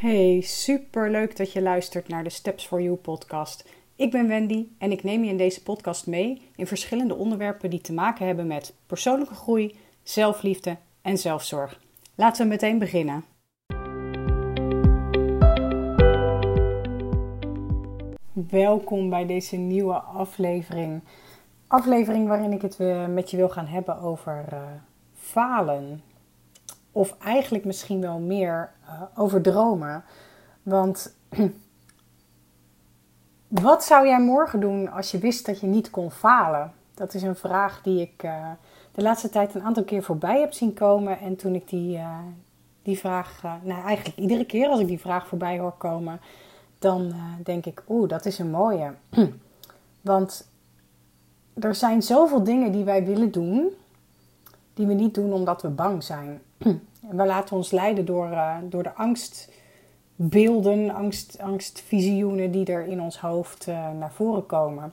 Hey, super leuk dat je luistert naar de Steps for You podcast. Ik ben Wendy en ik neem je in deze podcast mee in verschillende onderwerpen die te maken hebben met persoonlijke groei, zelfliefde en zelfzorg. Laten we meteen beginnen. Welkom bij deze nieuwe aflevering. Aflevering waarin ik het met je wil gaan hebben over uh, falen. Of eigenlijk misschien wel meer uh, over dromen. Want wat zou jij morgen doen als je wist dat je niet kon falen? Dat is een vraag die ik uh, de laatste tijd een aantal keer voorbij heb zien komen. En toen ik die, uh, die vraag, nou eigenlijk iedere keer als ik die vraag voorbij hoor komen, dan denk ik, oeh, dat is een mooie. Want er zijn zoveel dingen die wij willen doen, die we niet doen omdat we bang zijn. We laten ons leiden door, uh, door de angstbeelden, angst, angstvisioenen die er in ons hoofd uh, naar voren komen.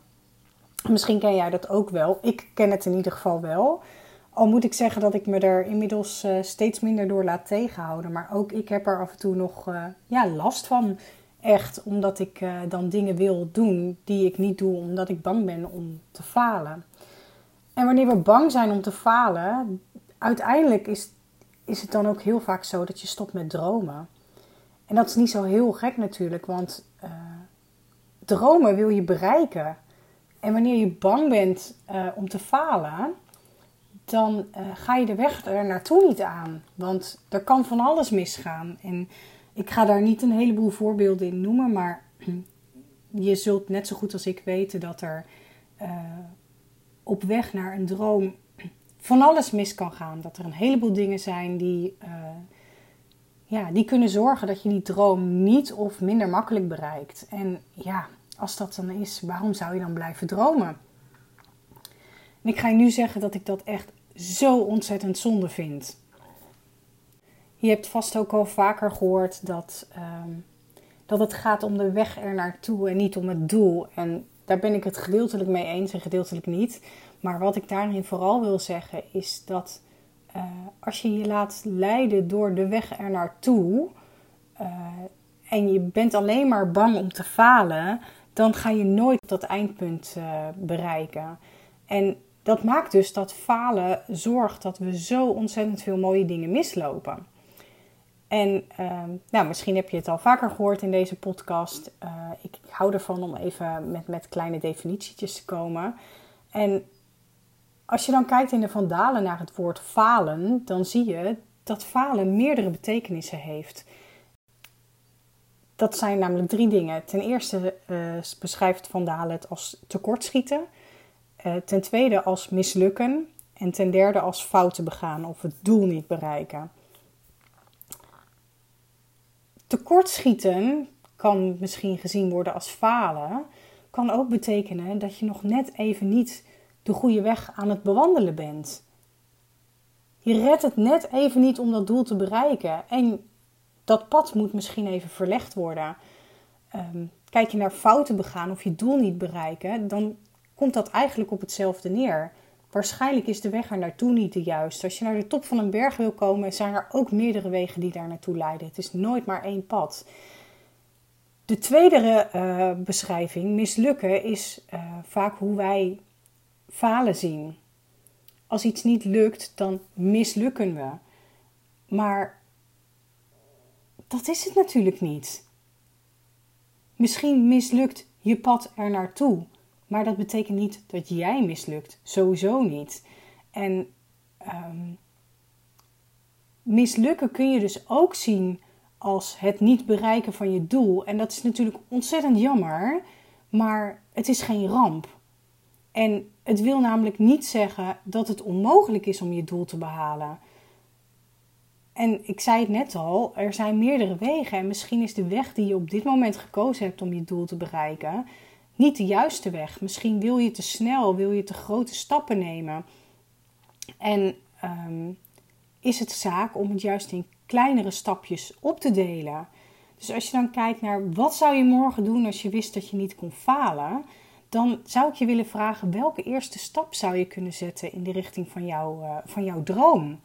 Misschien ken jij dat ook wel. Ik ken het in ieder geval wel. Al moet ik zeggen dat ik me er inmiddels uh, steeds minder door laat tegenhouden. Maar ook ik heb er af en toe nog ja, last van. Echt, omdat ik dan dingen wil doen die ik niet doe, omdat ik bang ben om te falen. En wanneer we bang zijn om te falen, uiteindelijk is is het dan ook heel vaak zo dat je stopt met dromen. En dat is niet zo heel gek natuurlijk, want uh, dromen wil je bereiken. En wanneer je bang bent uh, om te falen, dan uh, ga je de weg er naartoe niet aan. Want er kan van alles misgaan. En ik ga daar niet een heleboel voorbeelden in noemen, maar je zult net zo goed als ik weten dat er op weg naar een droom van alles mis kan gaan. Dat er een heleboel dingen zijn die, uh, ja, die kunnen zorgen dat je die droom niet of minder makkelijk bereikt. En ja, als dat dan is, waarom zou je dan blijven dromen? En ik ga je nu zeggen dat ik dat echt zo ontzettend zonde vind. Je hebt vast ook al vaker gehoord dat, uh, dat het gaat om de weg er naartoe en niet om het doel. En daar ben ik het gedeeltelijk mee eens en gedeeltelijk niet. Maar wat ik daarin vooral wil zeggen is dat uh, als je je laat leiden door de weg er naartoe uh, en je bent alleen maar bang om te falen, dan ga je nooit dat eindpunt uh, bereiken. En dat maakt dus dat falen zorgt dat we zo ontzettend veel mooie dingen mislopen. En ehm, nou, misschien heb je het al vaker gehoord in deze podcast. ik hou ervan om even met, met kleine definitietjes te komen. En als je dan kijkt in de Vandalen naar het woord falen, dan zie je dat falen meerdere betekenissen heeft. Dat zijn namelijk drie dingen. Ten eerste uh, beschrijft Vandalen het als tekortschieten. Uh, ten tweede als mislukken. En ten derde als fouten begaan of het doel niet bereiken. Tekortschieten kan misschien gezien worden als falen. Kan ook betekenen dat je nog net even niet de goede weg aan het bewandelen bent. Je redt het net even niet om dat doel te bereiken. En dat pad moet misschien even verlegd worden. Um, kijk je naar fouten begaan of je doel niet bereiken, dan komt dat eigenlijk op hetzelfde neer. Waarschijnlijk is de weg er naartoe niet de juiste. Als je naar de top van een berg wil komen, zijn er ook meerdere wegen die daar naartoe leiden. Het is nooit maar één pad. De tweede uh, beschrijving, mislukken, is uh, vaak hoe wij falen zien. Als iets niet lukt, dan mislukken we. Maar dat is het natuurlijk niet. Misschien mislukt je pad er naartoe, maar dat betekent niet dat jij mislukt. Sowieso niet. En um, mislukken kun je dus ook zien als het niet bereiken van je doel. En dat is natuurlijk ontzettend jammer, maar het is geen ramp. En het wil namelijk niet zeggen dat het onmogelijk is om je doel te behalen. En ik zei het net al, er zijn meerdere wegen en misschien is de weg die je op dit moment gekozen hebt om je doel te bereiken niet de juiste weg. Misschien wil je te snel, wil je te grote stappen nemen. En um, is het zaak om het juist in kleinere stapjes op te delen. Dus als je dan kijkt naar wat zou je morgen doen als je wist dat je niet kon falen, dan zou ik je willen vragen welke eerste stap zou je kunnen zetten in de richting van, jou, uh, van jouw droom.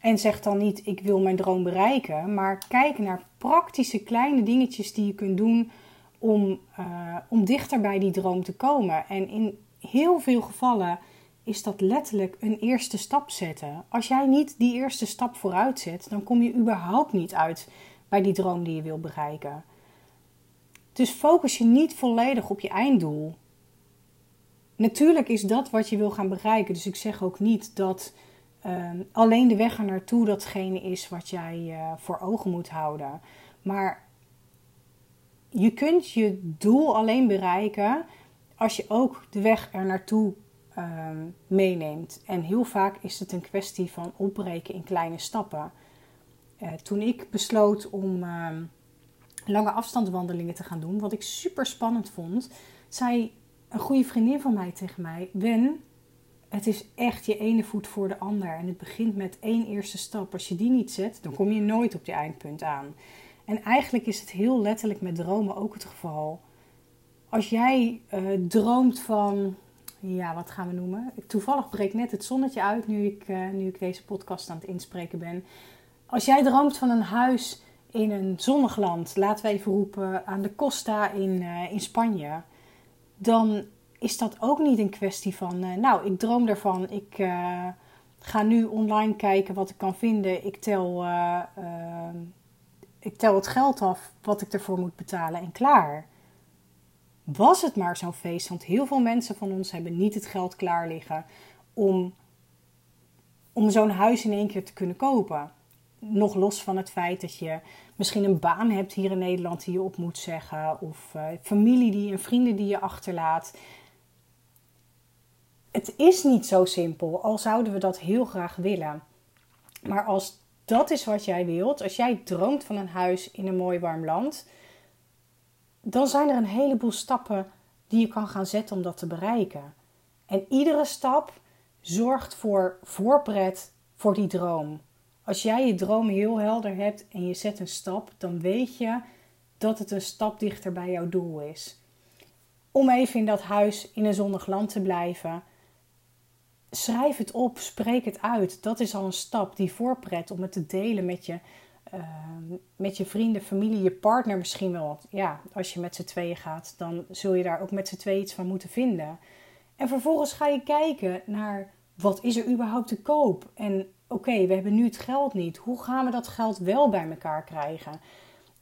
En zeg dan niet, ik wil mijn droom bereiken. Maar kijk naar praktische kleine dingetjes die je kunt doen om, uh, om dichter bij die droom te komen. En in heel veel gevallen is dat letterlijk een eerste stap zetten. Als jij niet die eerste stap vooruit zet, dan kom je überhaupt niet uit bij die droom die je wil bereiken. Dus focus je niet volledig op je einddoel. Natuurlijk is dat wat je wil gaan bereiken. Dus ik zeg ook niet dat Ehm, alleen de weg er naartoe datgene is wat jij uh, voor ogen moet houden. Maar je kunt je doel alleen bereiken als je ook de weg er naartoe ehm, meeneemt. En heel vaak is het een kwestie van opbreken in kleine stappen. Uh, toen ik besloot om ehm, lange afstandswandelingen te gaan doen, wat ik super spannend vond, zei een goede vriendin van mij tegen mij: Wen, het is echt je ene voet voor de ander. En het begint met één eerste stap. Als je die niet zet, dan kom je nooit op je eindpunt aan. En eigenlijk is het heel letterlijk met dromen ook het geval. Als jij uh, droomt van, ja, wat gaan we noemen? Toevallig breekt net het zonnetje uit nu ik, uh, nu ik deze podcast aan het inspreken ben. Als jij droomt van een huis in een zonnig land, laten we even roepen aan de Costa in, uh, in Spanje, dan is dat ook niet een kwestie van, uh, nou, ik droom ervan, ik uh, ga nu online kijken wat ik kan vinden, ik tel, ik tel het geld af wat ik ervoor moet betalen en klaar. Was het maar zo'n feest, want heel veel mensen van ons hebben niet het geld klaar liggen om, om zo'n huis in één keer te kunnen kopen. Nog los van het feit dat je misschien een baan hebt hier in Nederland die je op moet zeggen, of familie die en vrienden die je achterlaat het is niet zo simpel, al zouden we dat heel graag willen. Maar als dat is wat jij wilt, als jij droomt van een huis in een mooi warm land, dan zijn er een heleboel stappen die je kan gaan zetten om dat te bereiken. En iedere stap zorgt voor voorpret voor die droom. Als jij je droom heel helder hebt en je zet een stap, dan weet je dat het een stap dichter bij jouw doel is. Om even in dat huis in een zonnig land te blijven, schrijf het op, spreek het uit. Dat is al een stap die voorpret om het te delen met je, uh, met je vrienden, familie, je partner misschien wel. Ja, als je met z'n tweeën gaat, dan zul je daar ook met z'n tweeën iets van moeten vinden. En vervolgens ga je kijken naar wat is er überhaupt te koop? En oké, we hebben nu het geld niet. Hoe gaan we dat geld wel bij elkaar krijgen?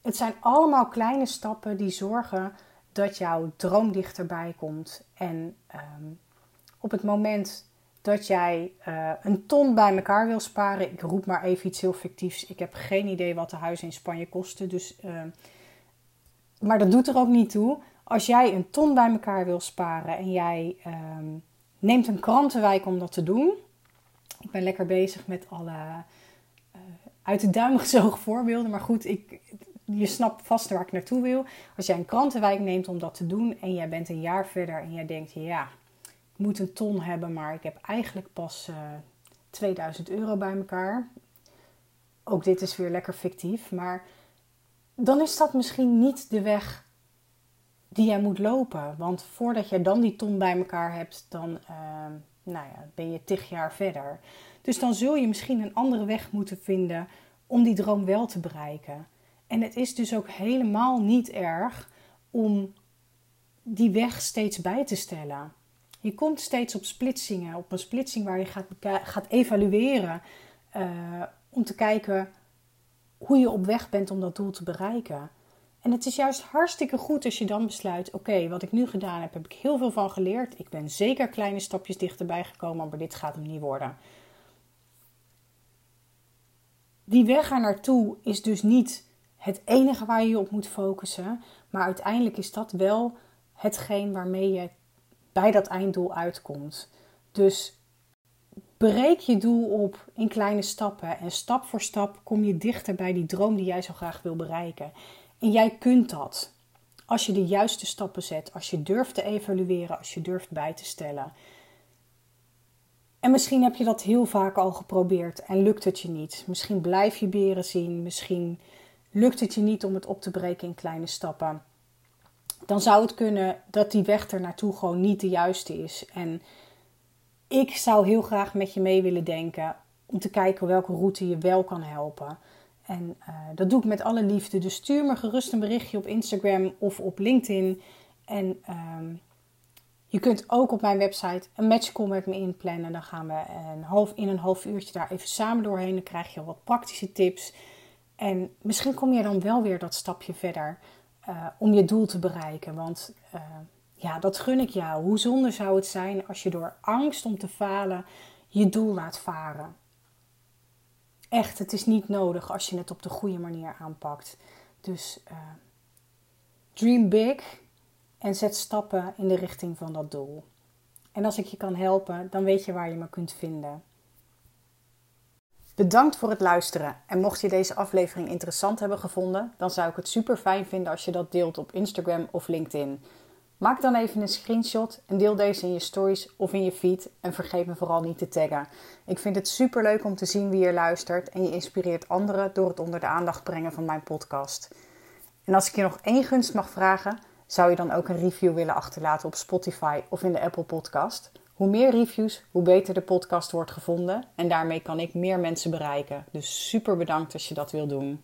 Het zijn allemaal kleine stappen die zorgen dat jouw droom dichterbij komt. En um, op het moment dat jij uh, een ton bij elkaar wil sparen. Ik roep maar even iets heel fictiefs. Ik heb geen idee wat de huizen in Spanje kosten. Dus, uh, maar dat doet er ook niet toe. Als jij een ton bij elkaar wil sparen en jij uh, neemt een krantenwijk om dat te doen. Ik ben lekker bezig met alle uh, uit de duim gezogen voorbeelden. Maar goed, ik, je snapt vast waar ik naartoe wil. Als jij een krantenwijk neemt om dat te doen en jij bent een jaar verder en jij denkt, ja, moet een ton hebben, maar ik heb eigenlijk pas uh, eh, 2000 euro bij elkaar. Ook dit is weer lekker fictief, maar dan is dat misschien niet de weg die jij moet lopen. Want voordat je dan die ton bij elkaar hebt, dan uh, nou ja, ben je tig jaar verder. Dus dan zul je misschien een andere weg moeten vinden om die droom wel te bereiken. En het is dus ook helemaal niet erg om die weg steeds bij te stellen. Je komt steeds op splitsingen, op een splitsing waar je gaat, gaat evalueren uh, om te kijken hoe je op weg bent om dat doel te bereiken. En het is juist hartstikke goed als je dan besluit: oké, wat ik nu gedaan heb, heb ik heel veel van geleerd. Ik ben zeker kleine stapjes dichterbij gekomen, maar dit gaat hem niet worden. Die weg er naartoe is dus niet het enige waar je je op moet focussen, maar uiteindelijk is dat wel hetgeen waarmee je bij dat einddoel uitkomt. Dus breek je doel op in kleine stappen en stap voor stap kom je dichter bij die droom die jij zo graag wil bereiken. En jij kunt dat als je de juiste stappen zet, als je durft te evalueren, als je durft bij te stellen. En misschien heb je dat heel vaak al geprobeerd en lukt het je niet. Misschien blijf je beren zien, misschien lukt het je niet om het op te breken in kleine stappen dan zou het kunnen dat die weg er naartoe gewoon niet de juiste is. En ik zou heel graag met je mee willen denken om te kijken welke route je wel kan helpen. En uh, dat doe ik met alle liefde. Dus stuur me gerust een berichtje op Instagram of op LinkedIn. En uh, je kunt ook op mijn website een matchcall met me inplannen. Dan gaan we een half, in een half uurtje daar even samen doorheen. Dan krijg je wat praktische tips. En misschien kom je dan wel weer dat stapje verder uh, om je doel te bereiken. Want uh, ja, dat gun ik jou. Hoe zonde zou het zijn als je door angst om te falen je doel laat varen? Echt, het is niet nodig als je het op de goede manier aanpakt. Dus uh, dream big en zet stappen in de richting van dat doel. En als ik je kan helpen, dan weet je waar je me kunt vinden. Bedankt voor het luisteren. En mocht je deze aflevering interessant hebben gevonden, dan zou ik het super fijn vinden als je dat deelt op Instagram of LinkedIn. Maak dan even een screenshot en deel deze in je stories of in je feed. En vergeet me vooral niet te taggen. Ik vind het super leuk om te zien wie er luistert en je inspireert anderen door het onder de aandacht brengen van mijn podcast. En als ik je nog één gunst mag vragen, zou je dan ook een review willen achterlaten op Spotify of in de Apple Podcast? Hoe meer reviews, hoe beter de podcast wordt gevonden en daarmee kan ik meer mensen bereiken. Dus super bedankt als je dat wil doen.